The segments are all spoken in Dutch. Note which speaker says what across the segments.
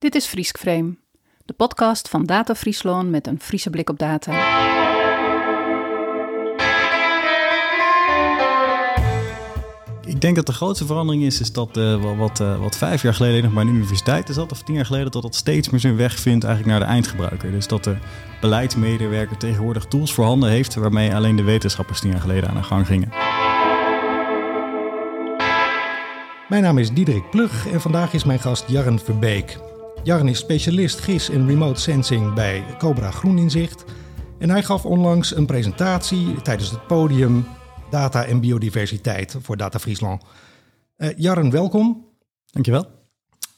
Speaker 1: Dit is Friesk Frame, de podcast van Data Friesland met een Friese blik op data.
Speaker 2: Ik denk dat de grootste verandering is, is dat uh, wat, uh, wat vijf jaar geleden nog bij een universiteit is dat, of tien jaar geleden, dat dat steeds meer zijn weg vindt eigenlijk naar de eindgebruiker. Dus dat de beleidsmedewerker tegenwoordig tools voorhanden heeft waarmee alleen de wetenschappers tien jaar geleden aan de gang gingen.
Speaker 3: Mijn naam is Diederik Plug en vandaag is mijn gast Jarren Verbeek. Jarren is specialist GIS en remote sensing bij Cobra Groeninzicht. En hij gaf onlangs een presentatie tijdens het podium Data en Biodiversiteit voor Data Friesland. Uh, Jarren, welkom.
Speaker 2: Dankjewel.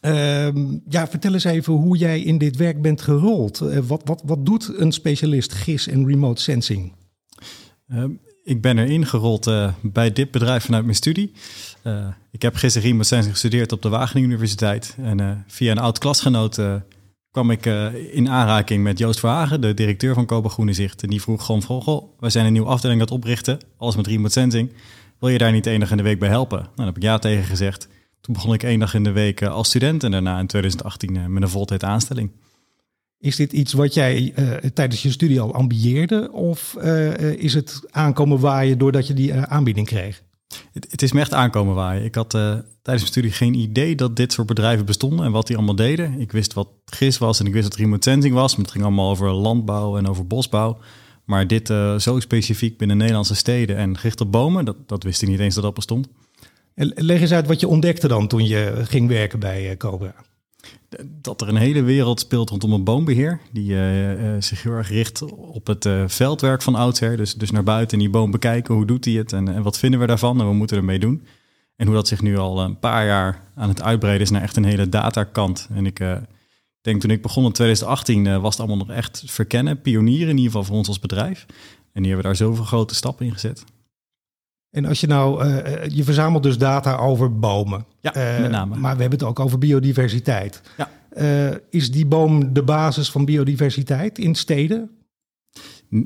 Speaker 3: Uh, ja, vertel eens even hoe jij in dit werk bent gerold. Uh, wat, wat, wat doet een specialist GIS en remote sensing?
Speaker 2: Ik ben erin gerold uh, bij dit bedrijf vanuit mijn studie. Uh, ik heb gisteren remote gestudeerd op de Wageningen Universiteit. En uh, via een oud klasgenoot kwam ik in aanraking met Joost Verhagen, de directeur van Koba Groene Zicht. En die vroeg gewoon van, wij zijn een nieuwe afdeling het oprichten, alles met remote sensing. Wil je daar niet één dag in de week bij helpen? Nou, heb ik ja tegen gezegd. Toen begon ik één dag in de week als student en daarna in 2018 met een voltijd aanstelling.
Speaker 3: Is dit iets wat jij uh, tijdens je studie al ambieerde? Of uh, is het aankomen waaien doordat je die uh, aanbieding kreeg?
Speaker 2: Het, het, is me echt aankomen waaien. Ik had tijdens mijn studie geen idee dat dit soort bedrijven bestonden en wat die allemaal deden. Ik wist wat GIS was en ik wist wat remote sensing was. Maar het ging allemaal over landbouw en over bosbouw. Maar dit zo specifiek binnen Nederlandse steden en gericht op bomen, dat, dat wist ik niet eens dat dat bestond.
Speaker 3: En leg eens uit wat je ontdekte dan toen je ging werken bij Cobra
Speaker 2: dat er een hele wereld speelt rondom een boombeheer. Die uh, uh, zich heel erg richt op het uh, veldwerk van oudsher. Dus, dus naar buiten die boom bekijken. Hoe doet hij het en, en wat vinden we daarvan en wat moeten we ermee doen? En hoe dat zich nu al een paar jaar aan het uitbreiden is naar echt een hele datakant. En ik denk toen ik begon in 2018 was het allemaal nog echt verkennen. Pionieren in ieder geval voor ons als bedrijf. En die hebben daar zoveel grote stappen in gezet.
Speaker 3: En als je nou, uh, je verzamelt dus data over bomen.
Speaker 2: Ja, uh, met name.
Speaker 3: Maar we hebben het ook over biodiversiteit.
Speaker 2: Ja.
Speaker 3: Uh, is die boom de basis van biodiversiteit in steden?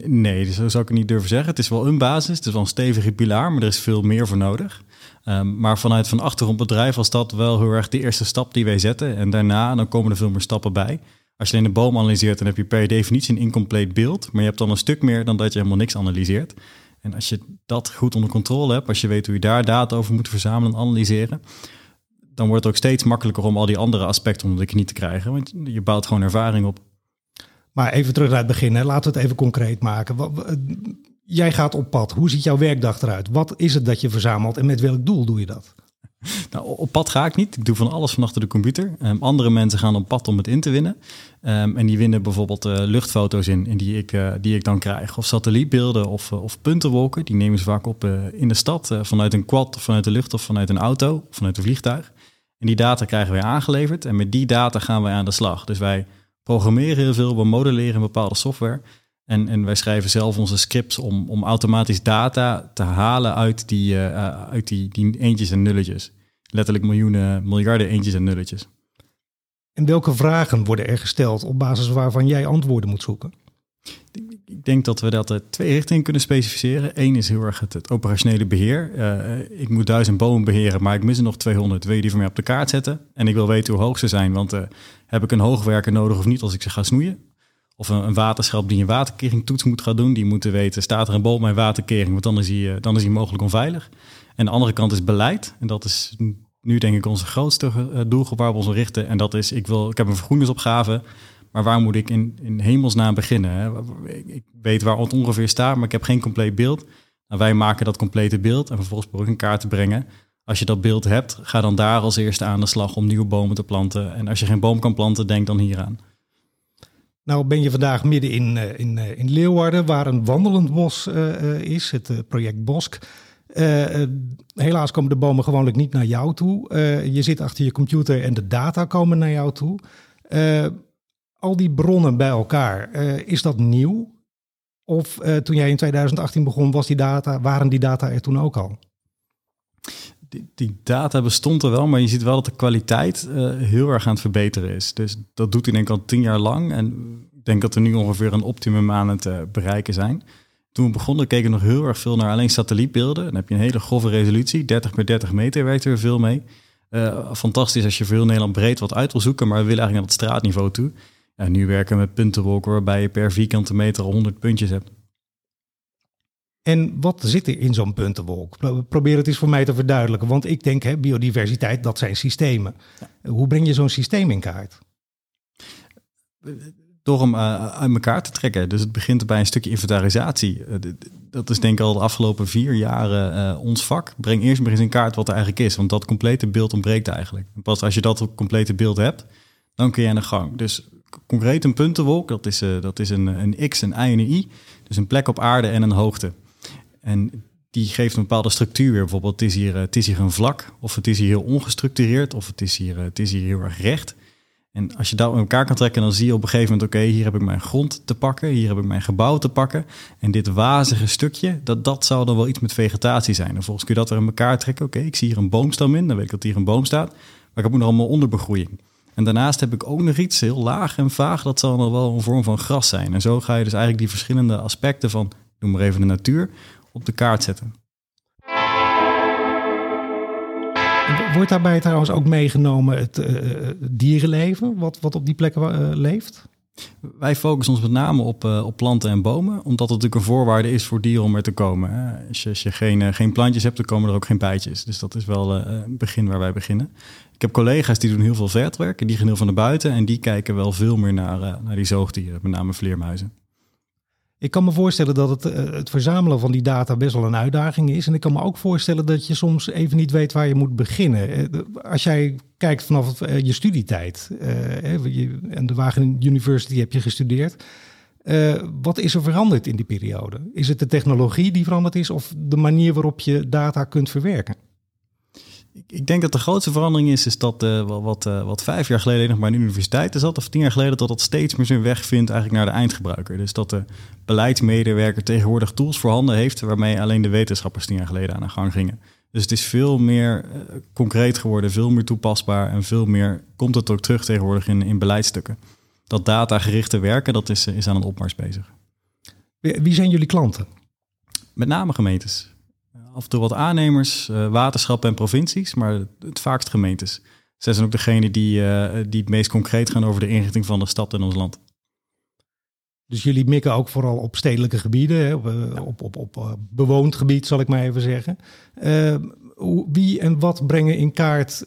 Speaker 2: Nee, zo zou ik het niet durven zeggen. Het is wel een basis, het is wel een stevige pilaar, maar er is veel meer voor nodig. Um, maar vanuit van achtergrondbedrijf was dat wel heel erg de eerste stap die wij zetten. En daarna dan komen er veel meer stappen bij. Als je alleen de boom analyseert, dan heb je per definitie een incompleet beeld. Maar je hebt dan een stuk meer dan dat je helemaal niks analyseert. En als je dat goed onder controle hebt, als je weet hoe je daar data over moet verzamelen en analyseren, dan wordt het ook steeds makkelijker om al die andere aspecten onder de knie te krijgen. Want je bouwt gewoon ervaring op.
Speaker 3: Maar even terug naar het begin, hè. laten we het even concreet maken. Jij gaat op pad. Hoe ziet jouw werkdag eruit? Wat is het dat je verzamelt en met welk doel doe je dat?
Speaker 2: Nou, op pad ga ik niet. Ik doe van alles van achter de computer. Um, andere mensen gaan op pad om het in te winnen. Um, en die winnen bijvoorbeeld uh, luchtfoto's in, in die, ik, uh, die ik dan krijg. Of satellietbeelden of, uh, of puntenwolken. Die nemen ze vaak op in de stad. vanuit een quad, vanuit de lucht of vanuit een auto. Of vanuit een vliegtuig. En die data krijgen wij aangeleverd. En met die data gaan wij aan de slag. Dus wij programmeren heel veel. We modelleren bepaalde software. En, en wij schrijven zelf onze scripts om, om automatisch data te halen uit die, uh, uit die, die eentjes en nulletjes. Letterlijk miljoenen, miljarden eentjes en nulletjes.
Speaker 3: En welke vragen worden er gesteld op basis waarvan jij antwoorden moet zoeken?
Speaker 2: Ik denk dat we dat twee richtingen kunnen specificeren. Eén is heel erg het, het operationele beheer. Uh, ik moet duizend bomen beheren, maar ik mis er nog 200. Wil je die voor mij op de kaart zetten? En ik wil weten hoe hoog ze zijn, want uh, heb ik een hoogwerker nodig of niet als ik ze ga snoeien? Of een, een waterschap die een waterkering toets moet gaan doen. Die moeten weten, staat er een boom bij waterkering? Want dan is hij, uh, dan is hij mogelijk onveilig. En de andere kant is beleid. En dat is nu denk ik onze grootste doelgroep waar we ons richten. En dat is, ik, wil, ik heb een vergroeningsopgave, maar waar moet ik in, in hemelsnaam beginnen? Ik weet waar het ongeveer staat, maar ik heb geen compleet beeld. Nou, wij maken dat complete beeld en vervolgens probeer ik in kaart te brengen. Als je dat beeld hebt, ga dan daar als eerste aan de slag om nieuwe bomen te planten. En als je geen boom kan planten, denk dan hieraan.
Speaker 3: Nou ben je vandaag midden in, in, in Leeuwarden, waar een wandelend bos uh, is, het project Bosk. Helaas komen de bomen gewoonlijk niet naar jou toe. Je zit achter je computer en de data komen naar jou toe. Al die bronnen bij elkaar, is dat nieuw? Of toen jij in 2018 begon, was die data, waren die data er toen ook al?
Speaker 2: Die, die data bestond er wel, maar je ziet wel dat de kwaliteit heel erg aan het verbeteren is. Dus dat doet hij denk ik al tien jaar lang. En ik denk dat we nu ongeveer een optimum aan het bereiken zijn. Toen we begonnen keken we nog heel erg veel naar alleen satellietbeelden. Dan heb je een hele grove resolutie, 30 bij 30 meter werkt er veel mee. Uh, fantastisch als je voor heel Nederland breed wat uit wil zoeken, maar we willen eigenlijk naar het straatniveau toe. Ja, nu werken we met puntenwolken waarbij je per vierkante meter 100 puntjes hebt.
Speaker 3: En wat zit er in zo'n puntenwolk? Probeer het eens voor mij te verduidelijken. Want ik denk, hè, biodiversiteit, dat zijn systemen. Hoe breng je zo'n systeem in kaart?
Speaker 2: Door hem uh, uit elkaar te trekken. Dus het begint bij een stukje inventarisatie. Uh, dat is denk ik al de afgelopen vier jaren uh, ons vak. Breng eerst maar eens in kaart wat er eigenlijk is. Want dat complete beeld ontbreekt eigenlijk. En pas als je dat complete beeld hebt, dan kun je aan de gang. Dus concreet een puntenwolk, dat is, dat is een, een x, een y en een y. Dus een plek op aarde en een hoogte. En die geeft een bepaalde structuur weer. Bijvoorbeeld, het is hier, het is hier een vlak, of het is hier heel ongestructureerd, of het is hier, het is hier heel erg recht. En als je dat met elkaar kan trekken, dan zie je op een gegeven moment: oké, hier heb ik mijn grond te pakken, hier heb ik mijn gebouw te pakken. En dit wazige stukje, dat, dat zou dan wel iets met vegetatie zijn. En vervolgens kun je dat er in elkaar trekken. Oké, ik zie hier een boomstam in, dan weet ik dat hier een boom staat. Maar ik heb ook nog allemaal onderbegroeiing. En daarnaast heb ik ook nog iets heel laag en vaag, dat zal dan wel een vorm van gras zijn. En zo ga je dus eigenlijk die verschillende aspecten van, noem maar even de natuur, op de kaart zetten.
Speaker 3: Wordt daarbij trouwens ook meegenomen het uh, dierenleven, wat, wat op die plekken uh, leeft?
Speaker 2: Wij focussen ons met name op, op planten en bomen, omdat het natuurlijk een voorwaarde is voor dieren om er te komen. Hè. Als je, geen, geen plantjes hebt, dan komen er ook geen bijtjes. Dus dat is wel een begin waar wij beginnen. Ik heb collega's die doen heel veel vetwerk en die gaan heel van naar buiten en die kijken wel veel meer naar, naar die zoogdieren, met name vleermuizen.
Speaker 3: Ik kan me voorstellen dat het, eh, het verzamelen van die data best wel een uitdaging is. En ik kan me ook voorstellen dat je soms even niet weet waar je moet beginnen. Eh, als jij kijkt vanaf eh, je studietijd, en de Wageningen University heb je gestudeerd. wat is er veranderd in die periode? Is het de technologie die veranderd is of de manier waarop je data kunt verwerken?
Speaker 2: Ik denk dat de grootste verandering is, is dat uh, wat, uh, wat vijf jaar geleden nog maar in universiteit zat, of tien jaar geleden, dat dat steeds meer zijn weg vindt eigenlijk naar de eindgebruiker. Dus dat de beleidsmedewerker tegenwoordig tools voorhanden heeft waarmee alleen de wetenschappers tien jaar geleden aan de gang gingen. Dus het is veel meer uh, concreet geworden, veel meer toepasbaar en veel meer komt het ook terug tegenwoordig in, in beleidsstukken. Dat datagerichte werken, dat is, is aan een opmars bezig.
Speaker 3: Wie zijn jullie klanten?
Speaker 2: Met name gemeentes af en toe wat aannemers, uh, waterschappen en provincies, maar het vaakst gemeentes. Zij zijn ook degene die, uh, die het meest concreet gaan over de inrichting van de stad in ons land.
Speaker 3: Dus jullie mikken ook vooral op stedelijke gebieden, op, eh, op, op, op bewoond gebied zal ik maar even zeggen. wie en wat brengen in kaart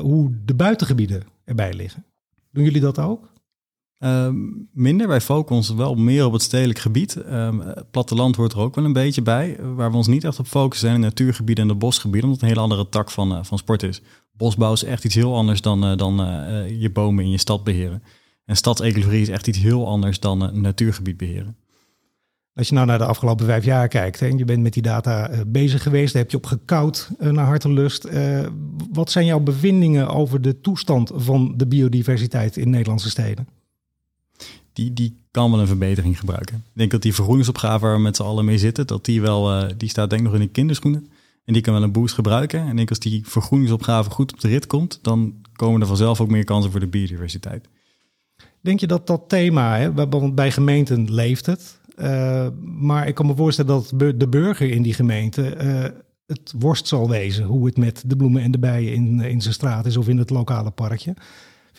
Speaker 3: hoe de buitengebieden erbij liggen? Doen jullie dat ook?
Speaker 2: Uh, minder. Wij focussen ons wel meer op het stedelijk gebied. Uh, platteland hoort er ook wel een beetje bij. Waar we ons niet echt op focussen zijn de natuurgebieden en de bosgebieden. Omdat het een hele andere tak van, uh, van sport is. Bosbouw is echt iets heel anders dan, eh, dan je bomen in je stad beheren. En stadsecologie is echt iets heel anders dan natuurgebied beheren.
Speaker 3: Als je nou naar de afgelopen vijf jaar kijkt en je bent met die data bezig geweest, daar heb je op gekoud naar hartelust. wat zijn jouw bevindingen over de toestand van de biodiversiteit in Nederlandse steden?
Speaker 2: Die, die kan wel een verbetering gebruiken. Ik denk dat die vergroeningsopgave waar we met z'n allen mee zitten, dat die wel, uh, die staat denk ik nog in de kinderschoenen. En die kan wel een boost gebruiken. En ik denk als die vergroeningsopgave goed op de rit komt, dan komen er vanzelf ook meer kansen voor de biodiversiteit.
Speaker 3: Denk je dat dat thema, hè, bij gemeenten leeft het, uh, maar ik kan me voorstellen dat de burger in die gemeente uh, het worst zal wezen hoe het met de bloemen en de bijen in, in zijn straat is of in het lokale parkje.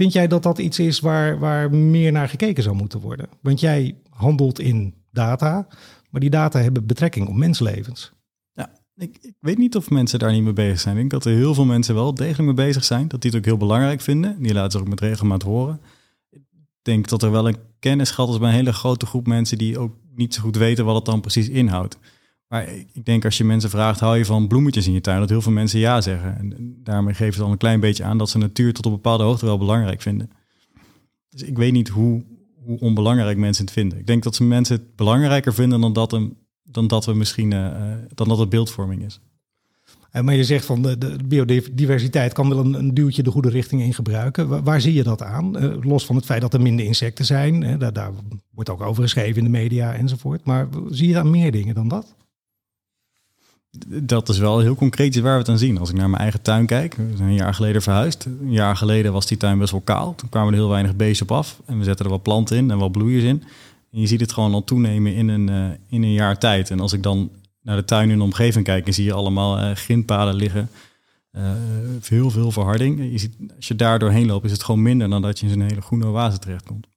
Speaker 3: Vind jij dat dat iets is waar, waar meer naar gekeken zou moeten worden? Want jij handelt in data, maar die data hebben betrekking op menslevens.
Speaker 2: Ja, ik, ik, weet niet of mensen daar niet mee bezig zijn. Ik denk dat er heel veel mensen wel degelijk mee bezig zijn. Dat die het ook heel belangrijk vinden. Die laten ze ook met regelmaat horen. Ik denk dat er wel een kennisgat is bij een hele grote groep mensen die ook niet zo goed weten wat het dan precies inhoudt. Maar ik denk als je mensen vraagt, hou je van bloemetjes in je tuin? Dat heel veel mensen ja zeggen. En daarmee geven ze al een klein beetje aan dat ze natuur tot op bepaalde hoogte wel belangrijk vinden. Dus ik weet niet hoe, hoe onbelangrijk mensen het vinden. Ik denk dat ze mensen het belangrijker vinden dan dat, dan dat we misschien uh, dan dat het beeldvorming is.
Speaker 3: Maar je zegt van de, de biodiversiteit kan wel een, een, duwtje de goede richting in gebruiken. Waar, zie je dat aan? Uh, los van het feit dat er minder insecten zijn. Hè, daar, daar, wordt ook over geschreven in de media enzovoort. Maar zie je daar meer dingen dan dat?
Speaker 2: Dat is wel heel concreet waar we het aan zien. Als ik naar mijn eigen tuin kijk, we zijn een jaar geleden verhuisd. Een jaar geleden was die tuin best wel kaal. Toen kwamen er heel weinig beesten op af. En we zetten er wat planten in en wat bloeiers in. En je ziet het gewoon al toenemen in een, uh, in een jaar tijd. En als ik dan naar de tuin in de omgeving kijk, en zie je allemaal uh, grindpaden liggen. Uh, veel verharding. Je ziet, als je daar doorheen loopt, is het gewoon minder dan dat je in zo'n hele groene oase terechtkomt.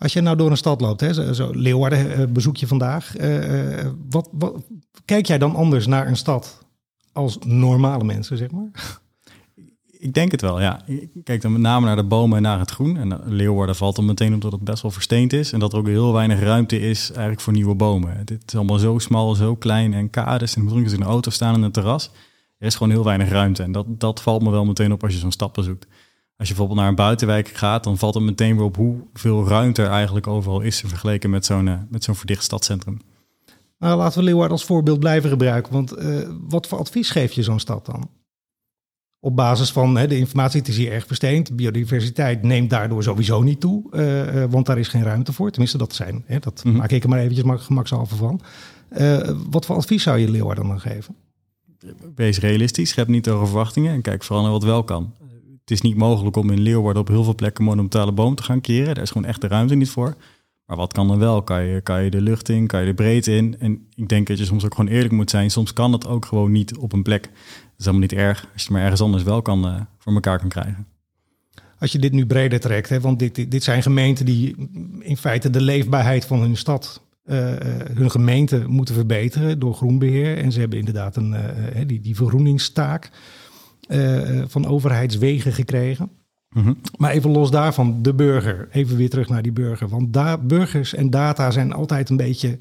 Speaker 3: Als je nou door een stad loopt, hè, zo, Leeuwarden bezoek je vandaag. Uh, wat, wat, kijk jij dan anders naar een stad als normale mensen, zeg maar?
Speaker 2: Ik denk het wel, ja. Ik kijk dan met name naar de bomen en naar het groen. En Leeuwarden valt er meteen op dat het best wel versteend is. En dat er ook heel weinig ruimte is eigenlijk voor nieuwe bomen. Dit is allemaal zo smal, zo klein en kades. En moet in een auto staan in een terras. Er is gewoon heel weinig ruimte. En dat, dat valt me wel meteen op als je zo'n stad bezoekt. Als je bijvoorbeeld naar een buitenwijk gaat, dan valt het meteen weer op hoeveel ruimte er eigenlijk overal is vergeleken met zo'n, eh, met zo'n verdicht stadscentrum.
Speaker 3: Nou, laten we Leeuwarden als voorbeeld blijven gebruiken. Want uh, wat voor advies geef je zo'n stad dan? Op basis van hè, de informatie, het is hier erg versteend. Biodiversiteit neemt daardoor sowieso niet toe, uh, want daar is geen ruimte voor. Tenminste, dat zijn. Hè, dat mm maak ik er maar eventjes gemakshalve van. wat voor advies zou je Leeuwarden dan geven?
Speaker 2: wees realistisch, schep niet hoge verwachtingen en kijk vooral naar wat wel kan. Het is niet mogelijk om in Leeuwarden op heel veel plekken monumentale boom te gaan keren. Daar is gewoon echt de ruimte niet voor. Maar wat kan dan wel? Kan je, kan je de lucht in, kan je de breedte in? En ik denk dat je soms ook gewoon eerlijk moet zijn. Soms kan het ook gewoon niet op een plek. Dat is allemaal niet erg als je het maar ergens anders wel kan, uh, voor elkaar kan krijgen.
Speaker 3: Als je dit nu breder trekt, hè, want dit, dit, zijn gemeenten die in feite de leefbaarheid van hun stad uh, hun gemeente moeten verbeteren door groenbeheer. En ze hebben inderdaad een, die, die vergroeningstaak van overheidswegen gekregen. Mhm. Maar even los daarvan, de burger. Even weer terug naar die burger. Want burgers en data zijn altijd een beetje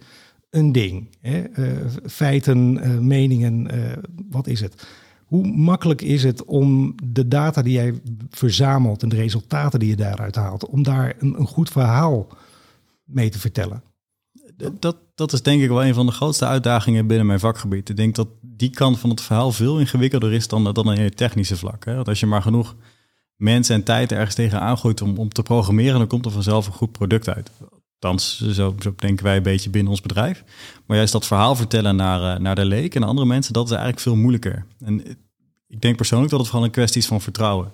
Speaker 3: een ding. Hè? feiten, meningen, wat is het? Hoe makkelijk is het om de data die jij verzamelt en de resultaten die je daaruit haalt, om daar een, een goed verhaal mee te vertellen?
Speaker 2: dat, dat is denk ik wel een van de grootste uitdagingen binnen mijn vakgebied. Ik denk dat die kant van het verhaal veel ingewikkelder is dan, dan in het technische vlak. Hè? Want als je maar genoeg mensen en tijd ergens tegenaan gooit om, om te programmeren, dan komt er vanzelf een goed product uit. Althans, zo, zo denken wij een beetje binnen ons bedrijf. Maar juist dat verhaal vertellen naar, uh, naar de leek en andere mensen, dat is eigenlijk veel moeilijker. En ik denk persoonlijk dat het vooral een kwestie is van vertrouwen.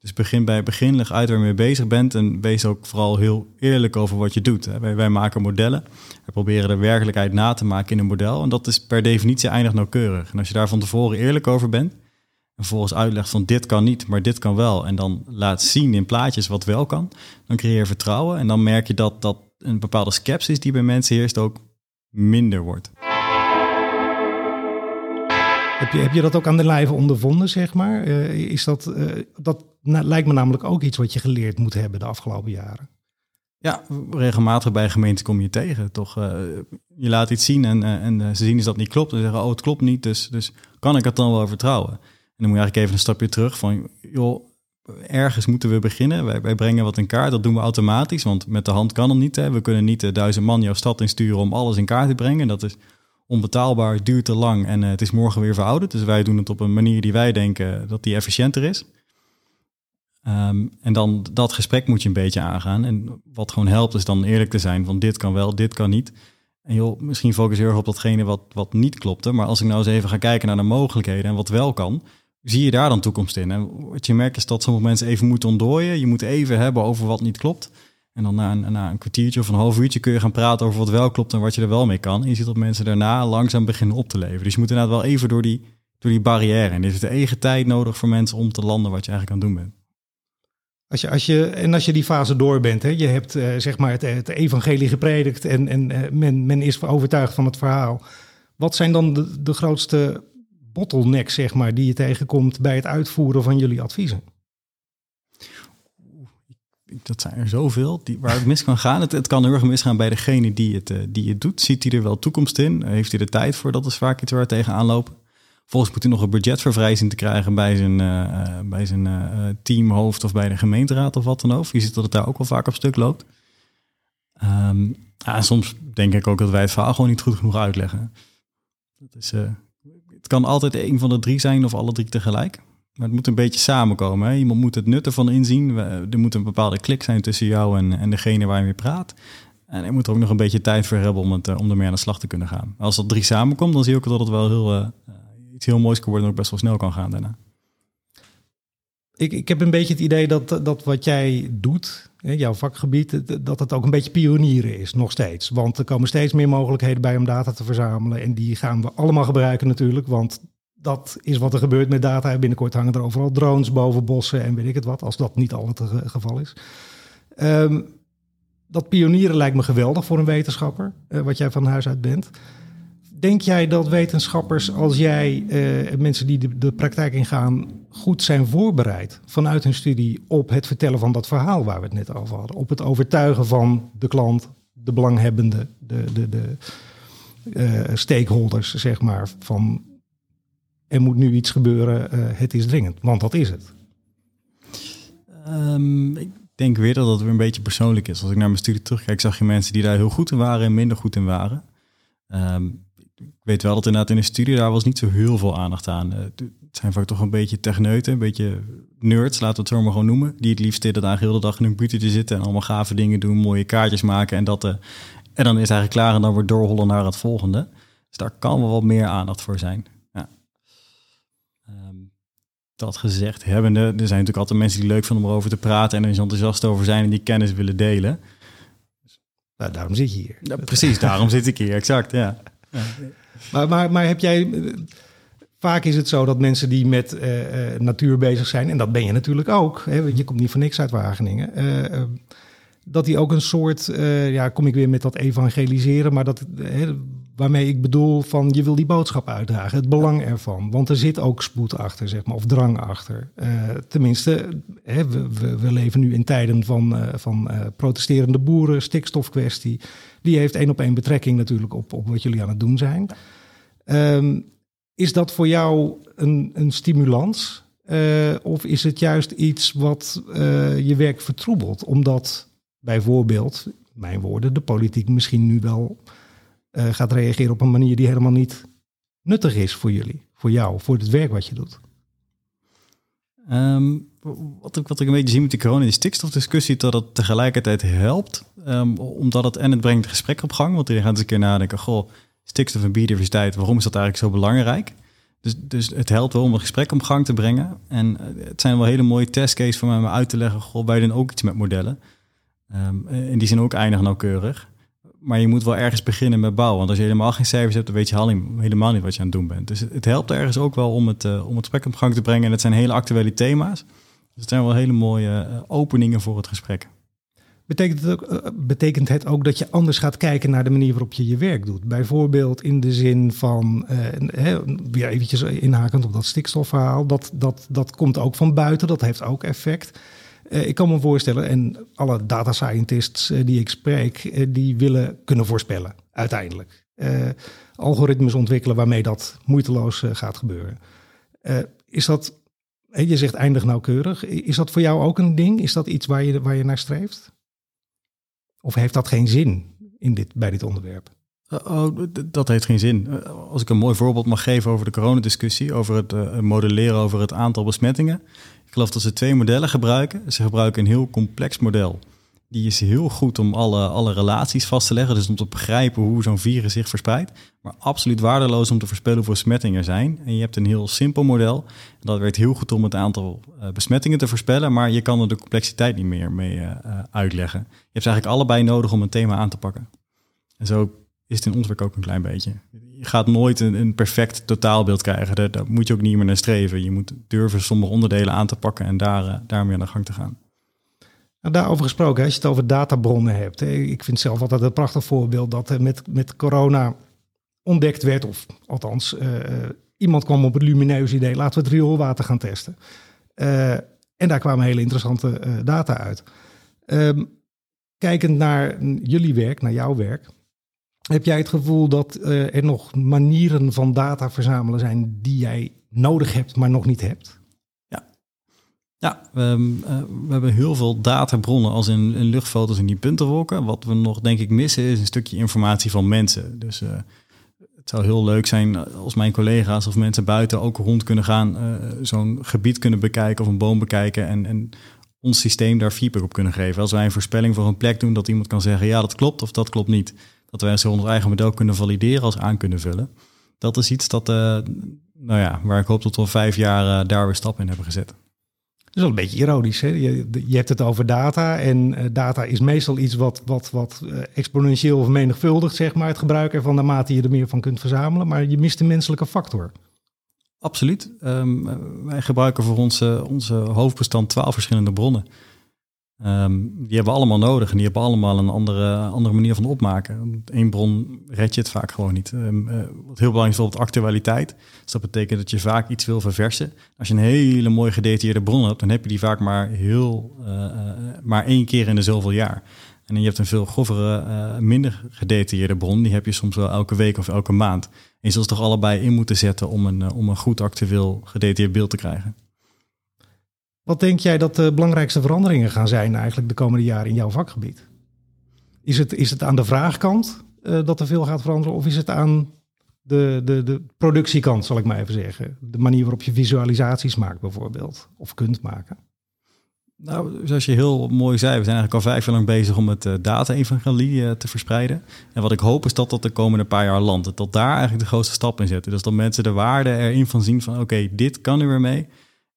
Speaker 2: Dus begin bij begin, leg uit waar je mee bezig bent en wees ook vooral heel eerlijk over wat je doet. Wij, maken modellen, we proberen de werkelijkheid na te maken in een model en dat is per definitie eindig nauwkeurig. En als je daar van tevoren eerlijk over bent en vervolgens uitlegt van dit kan niet, maar dit kan wel en dan laat zien in plaatjes wat wel kan, dan creëer je vertrouwen en dan merk je dat, dat een bepaalde sceptisch die bij mensen heerst ook minder wordt.
Speaker 3: Heb je, heb je dat ook aan de lijve ondervonden, zeg maar? Uh, is dat, uh, dat lijkt me namelijk ook iets wat je geleerd moet hebben de afgelopen jaren.
Speaker 2: Ja, regelmatig bij gemeenten kom je tegen. Toch, uh, je laat iets zien en, en ze zien is dat niet klopt. En zeggen, oh, het klopt niet, dus, dus kan ik het dan wel vertrouwen? En dan moet je eigenlijk even een stapje terug van, joh, ergens moeten we beginnen. Wij, wij brengen wat in kaart, dat doen we automatisch, want met de hand kan het niet. Hè. We kunnen niet de duizend man jouw stad insturen om alles in kaart te brengen. Dat is onbetaalbaar, duurt te lang en uh, het is morgen weer verouderd. Dus wij doen het op een manier die wij denken dat die efficiënter is. Um, en dan dat gesprek moet je een beetje aangaan. En wat gewoon helpt is dan eerlijk te zijn van dit kan wel, dit kan niet. En joh, misschien focus je erg op datgene wat, wat niet klopte. Maar als ik nou eens even ga kijken naar de mogelijkheden en wat wel kan, zie je daar dan toekomst in. En wat je merkt is dat sommige mensen even moeten ontdooien. Je moet even hebben over wat niet klopt. En dan na een, na een kwartiertje of een half uurtje kun je gaan praten over wat wel klopt en wat je er wel mee kan. En je ziet dat mensen daarna langzaam beginnen op te leven. Dus je moet inderdaad wel even door die, door die barrière. En er is de eigen tijd nodig voor mensen om te landen wat je eigenlijk aan het doen bent.
Speaker 3: Als je, als je, en als je die fase door bent, hè, je hebt uh, zeg maar het, evangelie gepredikt en, en uh, men, men is overtuigd van het verhaal. Wat zijn dan de, de grootste bottlenecks zeg maar, die je tegenkomt bij het uitvoeren van jullie adviezen?
Speaker 2: dat zijn er zoveel die, waar het mis kan gaan. Het, het kan heel erg misgaan bij degene die het, uh, die het doet. Ziet hij er wel toekomst in? Heeft hij de tijd voor? Dat is vaak iets waar we tegenaan lopen. Volgens moet hij nog een budgetvervrijzing te krijgen bij zijn, uh, bij zijn uh, teamhoofd of bij de gemeenteraad of wat dan ook. Je ziet dat het daar ook wel vaak op stuk loopt. En soms denk ik ook dat wij het verhaal gewoon niet goed genoeg uitleggen. Dat is, het kan altijd een van de drie zijn of alle drie tegelijk. Maar het moet een beetje samenkomen. Hè? Iemand moet het nut ervan inzien. Er moet een bepaalde klik zijn tussen jou en, en degene waar je mee praat. En er moet er ook nog een beetje tijd voor hebben om, het, om ermee aan de slag te kunnen gaan. Als dat drie samenkomt, dan zie ik ook dat het wel heel, iets heel moois kan worden en ook best wel snel kan gaan daarna.
Speaker 3: Ik, ik heb een beetje het idee dat, dat wat jij doet, jouw vakgebied, dat het ook een beetje pionieren is, nog steeds. Want er komen steeds meer mogelijkheden bij om data te verzamelen. En die gaan we allemaal gebruiken natuurlijk, want dat is wat er gebeurt met data. Binnenkort hangen er overal drones boven bossen en weet ik het wat, als dat niet al het geval is. Um, dat pionieren lijkt me geweldig voor een wetenschapper, uh, wat jij van huis uit bent. Denk jij dat wetenschappers als jij, uh, mensen die de, praktijk ingaan, goed zijn voorbereid vanuit hun studie op het vertellen van dat verhaal waar we het net over hadden? Op het overtuigen van de klant, de belanghebbende, de, de, de uh, stakeholders, zeg maar, van er moet nu iets gebeuren, uh, het is dringend, want dat is het.
Speaker 2: Um, ik denk weer dat dat weer een beetje persoonlijk is. Als ik naar mijn studie terugkijk, zag je mensen die daar heel goed in waren en minder goed in waren. Um, ik weet wel dat inderdaad in de studie daar was niet zo heel veel aandacht aan. Uh, het zijn vaak toch een beetje techneuten, een beetje nerds, laten we het zo maar gewoon noemen. Die het liefst de dag heel de dag in hun computer zitten en allemaal gave dingen doen, mooie kaartjes maken en dat. Uh, en dan is het eigenlijk klaar en dan wordt doorhollen naar het volgende. Dus daar kan wel wat meer aandacht voor zijn. Ja. Um, dat gezegd hebbende, er zijn natuurlijk altijd mensen die leuk vinden om erover te praten en er enthousiast over zijn en die kennis willen delen.
Speaker 3: Nou, daarom zit je hier.
Speaker 2: Ja, precies, daarom zit ik hier, exact, ja.
Speaker 3: Maar, maar, maar heb jij... Vaak is het zo dat mensen die met uh, natuur bezig zijn, en dat ben je natuurlijk ook, hè, want je komt niet voor niks uit Wageningen, dat die ook een soort, ja, kom ik weer met dat evangeliseren, maar dat, waarmee ik bedoel van je wil die boodschap uitdragen, het belang ervan. Want er zit ook spoed achter, zeg maar, of drang achter. Uh, tenminste, hè, we, we, leven nu in tijden van, uh, van uh, protesterende boeren, stikstofkwestie. Die heeft één op één betrekking natuurlijk op, op wat jullie aan het doen zijn. Um, is dat voor jou een, een stimulans? of is het juist iets wat je werk vertroebelt? Omdat bijvoorbeeld, mijn woorden, de politiek misschien nu wel uh, gaat reageren op een manier die helemaal niet nuttig is voor jullie, voor jou, voor het werk wat je doet?
Speaker 2: Um, wat, ik, wat ik een beetje zie met de corona, die stikstofdiscussie, dat het tegelijkertijd helpt. Um, omdat het en het brengt het gesprek op gang. Want iedereen gaat eens een keer nadenken, goh, stikstof en biodiversiteit, waarom is dat eigenlijk zo belangrijk? Dus, dus het helpt wel om een gesprek op gang te brengen. En uh, het zijn wel hele mooie testcases voor mij om uit te leggen, goh, wij doen ook iets met modellen. Um, in die zijn ook eindig nauwkeurig maar je moet wel ergens beginnen met bouwen. Want als je helemaal geen cijfers hebt, dan weet je helemaal niet wat je aan het doen bent. Dus het helpt ergens ook wel om het, uh, om het gesprek op gang te brengen. En het zijn hele actuele thema's. Dus het zijn wel hele mooie uh, openingen voor het gesprek.
Speaker 3: Betekent het, ook, uh, betekent het ook dat je anders gaat kijken naar de manier waarop je je werk doet? Bijvoorbeeld in de zin van, weer eventjes inhakend op dat stikstofverhaal, dat, dat, dat komt ook van buiten, dat heeft ook effect. Uh, ik kan me voorstellen, en alle data scientists uh, die ik spreek, uh, die willen kunnen voorspellen, uiteindelijk. algoritmes ontwikkelen waarmee dat moeiteloos gaat gebeuren. is dat, je zegt eindig nauwkeurig, is dat voor jou ook een ding? Is dat iets waar je, waar je naar streeft? Of heeft dat geen zin in dit, bij dit onderwerp?
Speaker 2: Oh, dat heeft geen zin. Als ik een mooi voorbeeld mag geven over de coronadiscussie, over het modelleren over het aantal besmettingen. Ik geloof dat ze twee modellen gebruiken. Ze gebruiken een heel complex model. Die is heel goed om alle, alle relaties vast te leggen. Dus om te begrijpen hoe zo'n virus zich verspreidt. Maar absoluut waardeloos om te voorspellen hoeveel besmettingen er zijn. En je hebt een heel simpel model. Dat werkt heel goed om het aantal uh, besmettingen te voorspellen. Maar je kan er de complexiteit niet meer mee uh, uitleggen. Je hebt eigenlijk allebei nodig om een thema aan te pakken. En zo is het in ons werk ook een klein beetje je gaat nooit een, perfect totaalbeeld krijgen. Daar, moet je ook niet meer naar streven. Je moet durven sommige onderdelen aan te pakken en daar, uh, daarmee aan de gang te gaan.
Speaker 3: Nou, daarover gesproken, als je het over databronnen hebt. Ik vind zelf altijd een prachtig voorbeeld dat met, met corona ontdekt werd, of althans, uh, iemand kwam op het lumineus idee, laten we het rioolwater gaan testen. En daar kwamen hele interessante data uit. Um, kijkend naar jullie werk, naar jouw werk, heb jij het gevoel dat uh, er nog manieren van data verzamelen zijn die jij nodig hebt, maar nog niet hebt?
Speaker 2: Ja, ja we, uh, we hebben heel veel databronnen als in, luchtfoto's en die puntenwolken. Wat we nog denk ik missen is een stukje informatie van mensen. Dus uh, het zou heel leuk zijn als mijn collega's of mensen buiten ook rond kunnen gaan, zo'n gebied kunnen bekijken of een boom bekijken en, en ons systeem daar feedback op kunnen geven. Als wij een voorspelling voor een plek doen, dat iemand kan zeggen ja dat klopt of dat klopt niet dat wij zo ons eigen model kunnen valideren als aan kunnen vullen. Dat is iets dat, uh, nou ja, waar ik hoop dat we vijf jaar uh, daar weer stappen in hebben gezet.
Speaker 3: Dat is wel een beetje ironisch. Hè? Je, je hebt het over data en uh, data is meestal iets wat, wat, wat exponentieel vermenigvuldigt, zeg maar, het gebruik ervan naarmate je er meer van kunt verzamelen. Maar je mist de menselijke factor.
Speaker 2: Absoluut. Um, wij gebruiken voor onze, onze hoofdbestand twaalf verschillende bronnen. Um, die hebben we allemaal nodig en die hebben allemaal een andere, andere manier van opmaken. Eén bron red je het vaak gewoon niet. Um, uh, wat heel belangrijk is bijvoorbeeld actualiteit. Dus dat betekent dat je vaak iets wil verversen. Als je een hele mooi gedetailleerde bron hebt, dan heb je die vaak maar, heel, uh, uh, maar één keer in de zoveel jaar. En je hebt een veel grovere, minder gedetailleerde bron. Die heb je soms wel elke week of elke maand. En je zult toch allebei in moeten zetten om een, om een goed actueel gedetailleerd beeld te krijgen.
Speaker 3: Wat denk jij dat de belangrijkste veranderingen gaan zijn eigenlijk de komende jaren in jouw vakgebied? Is het, is het aan de vraagkant uh, dat er veel gaat veranderen of is het aan de, de, de productiekant, zal ik maar even zeggen? De manier waarop je visualisaties maakt bijvoorbeeld, of kunt maken?
Speaker 2: Nou, zoals je heel mooi zei, we zijn eigenlijk al vijf jaar lang bezig om het uh, data-evangelie uh, te verspreiden. En wat ik hoop is dat dat de komende paar jaar landt. Dat daar eigenlijk de grootste stap in zetten. Dus dat mensen de waarde erin van zien van oké, dit kan nu weer mee.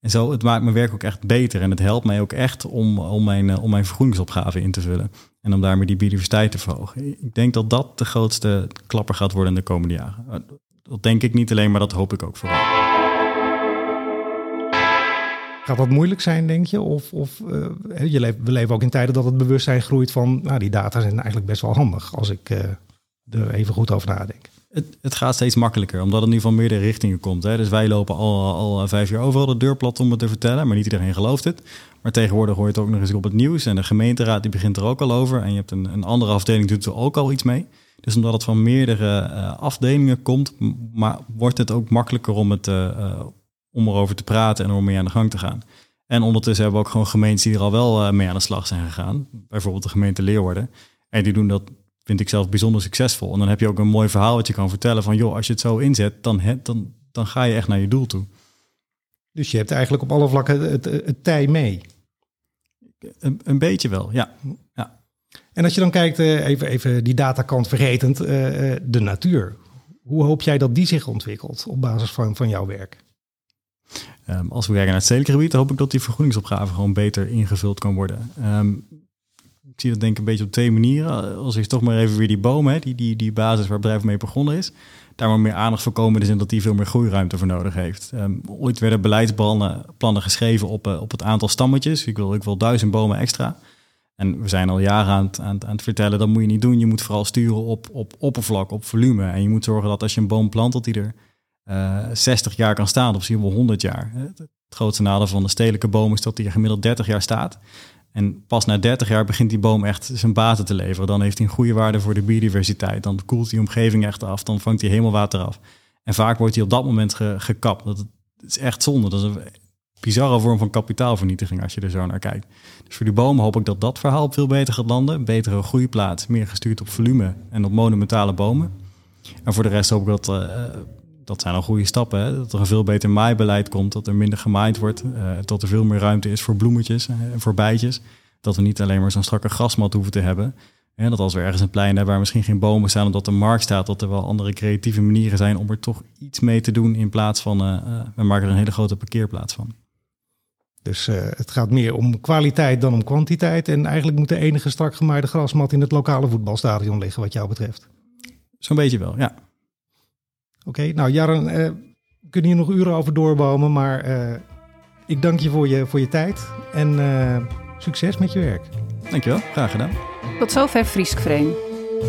Speaker 2: En zo, het maakt mijn werk ook echt beter. En het helpt mij ook echt om, om, mijn, uh, om mijn vergroeningsopgave in te vullen. En om daarmee die biodiversiteit te verhogen. Ik denk dat dat de grootste klapper gaat worden in de komende jaren. Dat denk ik niet alleen, maar dat hoop ik ook vooral.
Speaker 3: Gaat dat moeilijk zijn, denk je? Of, of uh, je leeft, we leven ook in tijden dat het bewustzijn groeit van... nou, die data zijn eigenlijk best wel handig als ik er even goed over nadenk.
Speaker 2: Het, het, gaat steeds makkelijker, omdat het nu van meerdere richtingen komt. Hè. Dus wij lopen al, al vijf jaar overal de deur plat om het te vertellen, maar niet iedereen gelooft het. Maar tegenwoordig hoor je het ook nog eens op het nieuws en de gemeenteraad die begint er ook al over. En je hebt een, een andere afdeling doet er ook al iets mee. Dus omdat het van meerdere uh, afdelingen komt, maar wordt het ook makkelijker om, het, uh, om erover te praten en om mee aan de gang te gaan. En ondertussen hebben we ook gewoon gemeenten die er al wel mee aan de slag zijn gegaan. Bijvoorbeeld de gemeente Leeuwarden. En die doen dat vind ik zelf bijzonder succesvol. En dan heb je ook een mooi verhaal wat je kan vertellen van, joh, als je het zo inzet, dan, dan, dan ga je echt naar je doel toe.
Speaker 3: Dus je hebt eigenlijk op alle vlakken het, het, het tij mee.
Speaker 2: Een, een, beetje wel, ja. ja.
Speaker 3: En als je dan kijkt, even, even die datakant vergetend, de natuur. Hoe hoop jij dat die zich ontwikkelt op basis van, van jouw werk?
Speaker 2: Um, als we kijken naar het stedelijke gebied, hoop ik dat die vergroeningsopgave gewoon beter ingevuld kan worden. Um, ik zie dat denk ik een beetje op twee manieren. Als ik toch maar even weer die bomen, hè, die, die, die basis waar het bedrijf mee begonnen is, daar maar meer aandacht voor komen, in dat die veel meer groeiruimte voor nodig heeft. Um, ooit werden beleidsplannen plannen geschreven op, uh, op het aantal stammetjes. Ik wil, ik wil duizend bomen extra. En we zijn al jaren aan het, aan, aan het vertellen, dat moet je niet doen. Je moet vooral sturen op, op oppervlak, op volume. En je moet zorgen dat als je een boom plant, dat die er uh, 60 jaar kan staan, of misschien wel 100 jaar. Het grootste nadeel van de stedelijke boom is dat die er gemiddeld 30 jaar staat. En pas na 30 jaar begint die boom echt zijn baten te leveren. Dan heeft hij een goede waarde voor de biodiversiteit. Dan koelt die omgeving echt af. Dan vangt hij hemelwater af. En vaak wordt hij op dat moment ge gekapt. Dat is echt zonde. Dat is een bizarre vorm van kapitaalvernietiging als je er zo naar kijkt. Dus voor die bomen hoop ik dat dat verhaal veel beter gaat landen. Betere groeiplaats, meer gestuurd op volume en op monumentale bomen. En voor de rest hoop ik dat... Uh, dat zijn al goede stappen. Hè? Dat er een veel beter maaibeleid komt, dat er minder gemaaid wordt, uh, dat er veel meer ruimte is voor bloemetjes en uh, voor bijtjes. Dat we niet alleen maar zo'n strakke grasmat hoeven te hebben. En dat als we ergens een plein hebben waar misschien geen bomen staan omdat er markt staat, dat er wel andere creatieve manieren zijn om er toch iets mee te doen in plaats van uh, we maken er een hele grote parkeerplaats van.
Speaker 3: Dus het gaat meer om kwaliteit dan om kwantiteit. En eigenlijk moet de enige strak gemaaide grasmat in het lokale voetbalstadion liggen, wat jou betreft.
Speaker 2: Zo'n beetje wel, ja.
Speaker 3: Oké, okay, nou Jarren, uh, we kunnen hier nog uren over doorbomen, maar uh, ik dank je voor je, voor je tijd en uh, succes met je werk.
Speaker 2: Dankjewel, graag gedaan.
Speaker 1: Tot zover Friesk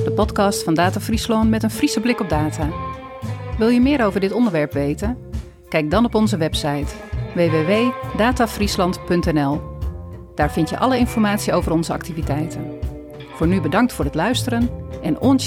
Speaker 1: de podcast van Data Friesland met een Friese blik op data. Wil je meer over dit onderwerp weten? Kijk dan op onze website www.datafriesland.nl. Daar vind je alle informatie over onze activiteiten. Voor nu bedankt voor het luisteren en on